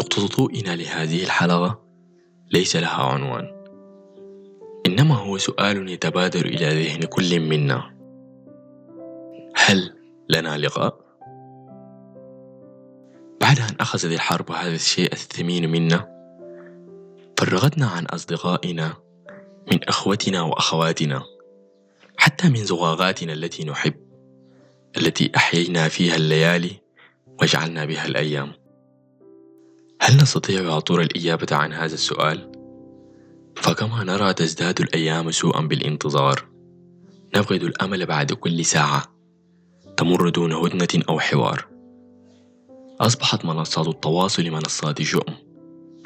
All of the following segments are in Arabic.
نقطة ضوئنا لهذه الحلقة. ليس لها عنوان. إنما هو سؤال يتبادر إلى ذهن كل منا. هل لنا لقاء؟ بعد أن أخذت الحرب هذا الشيء الثمين منا فرغتنا عن أصدقائنا من أخوتنا وأخواتنا حتى من زغاغاتنا التي نحب التي أحيينا فيها الليالي وجعلنا بها الأيام. هل نستطيع يا طور الإجابة عن هذا السؤال؟ فكما نرى تزداد الأيام سوءا بالانتظار. نفقد الأمل بعد كل ساعة. تمر دون هدنة أو حوار. أصبحت منصات التواصل منصات شؤم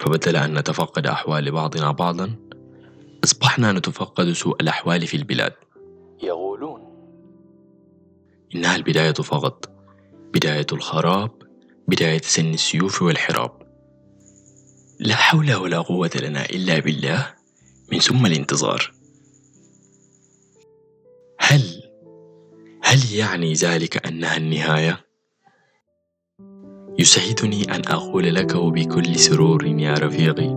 فبدل أن نتفقد أحوال بعضنا بعضا أصبحنا نتفقد سوء الأحوال في البلاد. يقولون. إنها البداية فقط. بداية الخراب بداية سن السيوف والحراب. لا حول ولا قوة لنا إلا بالله. من ثم الانتظار. هل هل يعني ذلك أنها النهاية؟ يسعدني أن أقول لك وبكل سرور يا رفيقي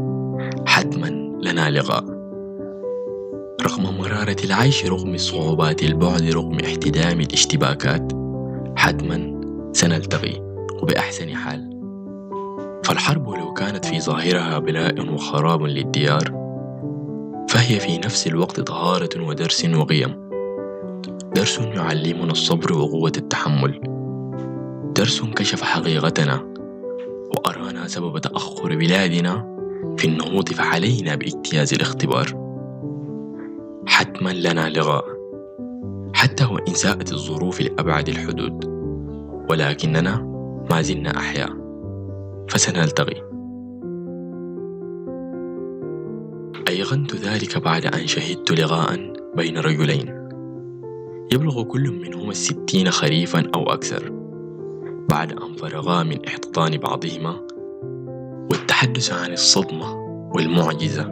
حتما لنا لقاء. رغم مرارة العيش رغم صعوبات البعد رغم احتدام الاشتباكات حتما سنلتقي وبأحسن حال. فالحرب لو كانت في ظاهرها بلاء وخراب للديار فهي في نفس الوقت طهارة ودرس وقيم. درس يعلمنا الصبر وقوة التحمل. درس كشف حقيقتنا وأرانا سبب تأخر بلادنا في النهوض فعلينا باجتياز الاختبار. حتما لنا لغاء حتى وإن ساءت الظروف لأبعد الحدود. ولكننا ما زلنا أحياء. فسنلتقي أيقنت ذلك بعد أن شهدت لقاء بين رجلين؟ يبلغ كل منهما الستين خريفا أو أكثر. بعد أن فرغا من إحتضان بعضهما والتحدث عن الصدمة والمعجزة.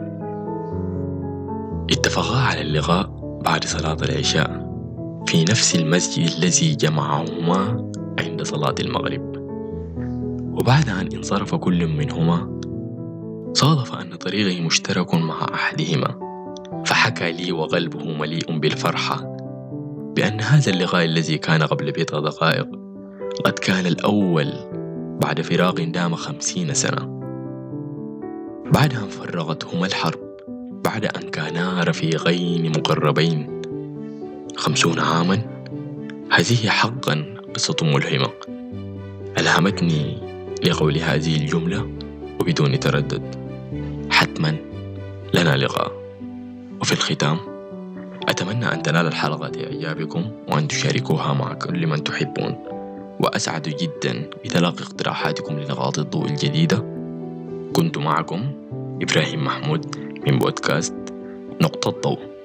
اتفقا على اللقاء بعد صلاة العشاء في نفس المسجد الذي جمعهما عند صلاة المغرب. وبعد أن انصرف كل منهما صادف أن طريقي مشترك مع أحدهما فحكى لي وقلبه مليء بالفرحة بأن هذا اللقاء الذي كان قبل بضع دقائق قد كان الأول بعد فراق دام خمسين سنة. بعد أن فرغتهما الحرب بعد أن كانا رفيقين مقربين خمسون عاما هذه حقا قصة ملهمة. ألهمتني لقول هذه الجملة وبدون تردد. حتما لنا لقاء. وفي الختام أتمنى أن تنال الحلقة إعجابكم وأن تشاركوها مع كل من تحبون. وأسعد جدا بتلقي اقتراحاتكم لنقاط الضوء الجديدة. كنت معكم إبراهيم محمود من بودكاست نقطة ضوء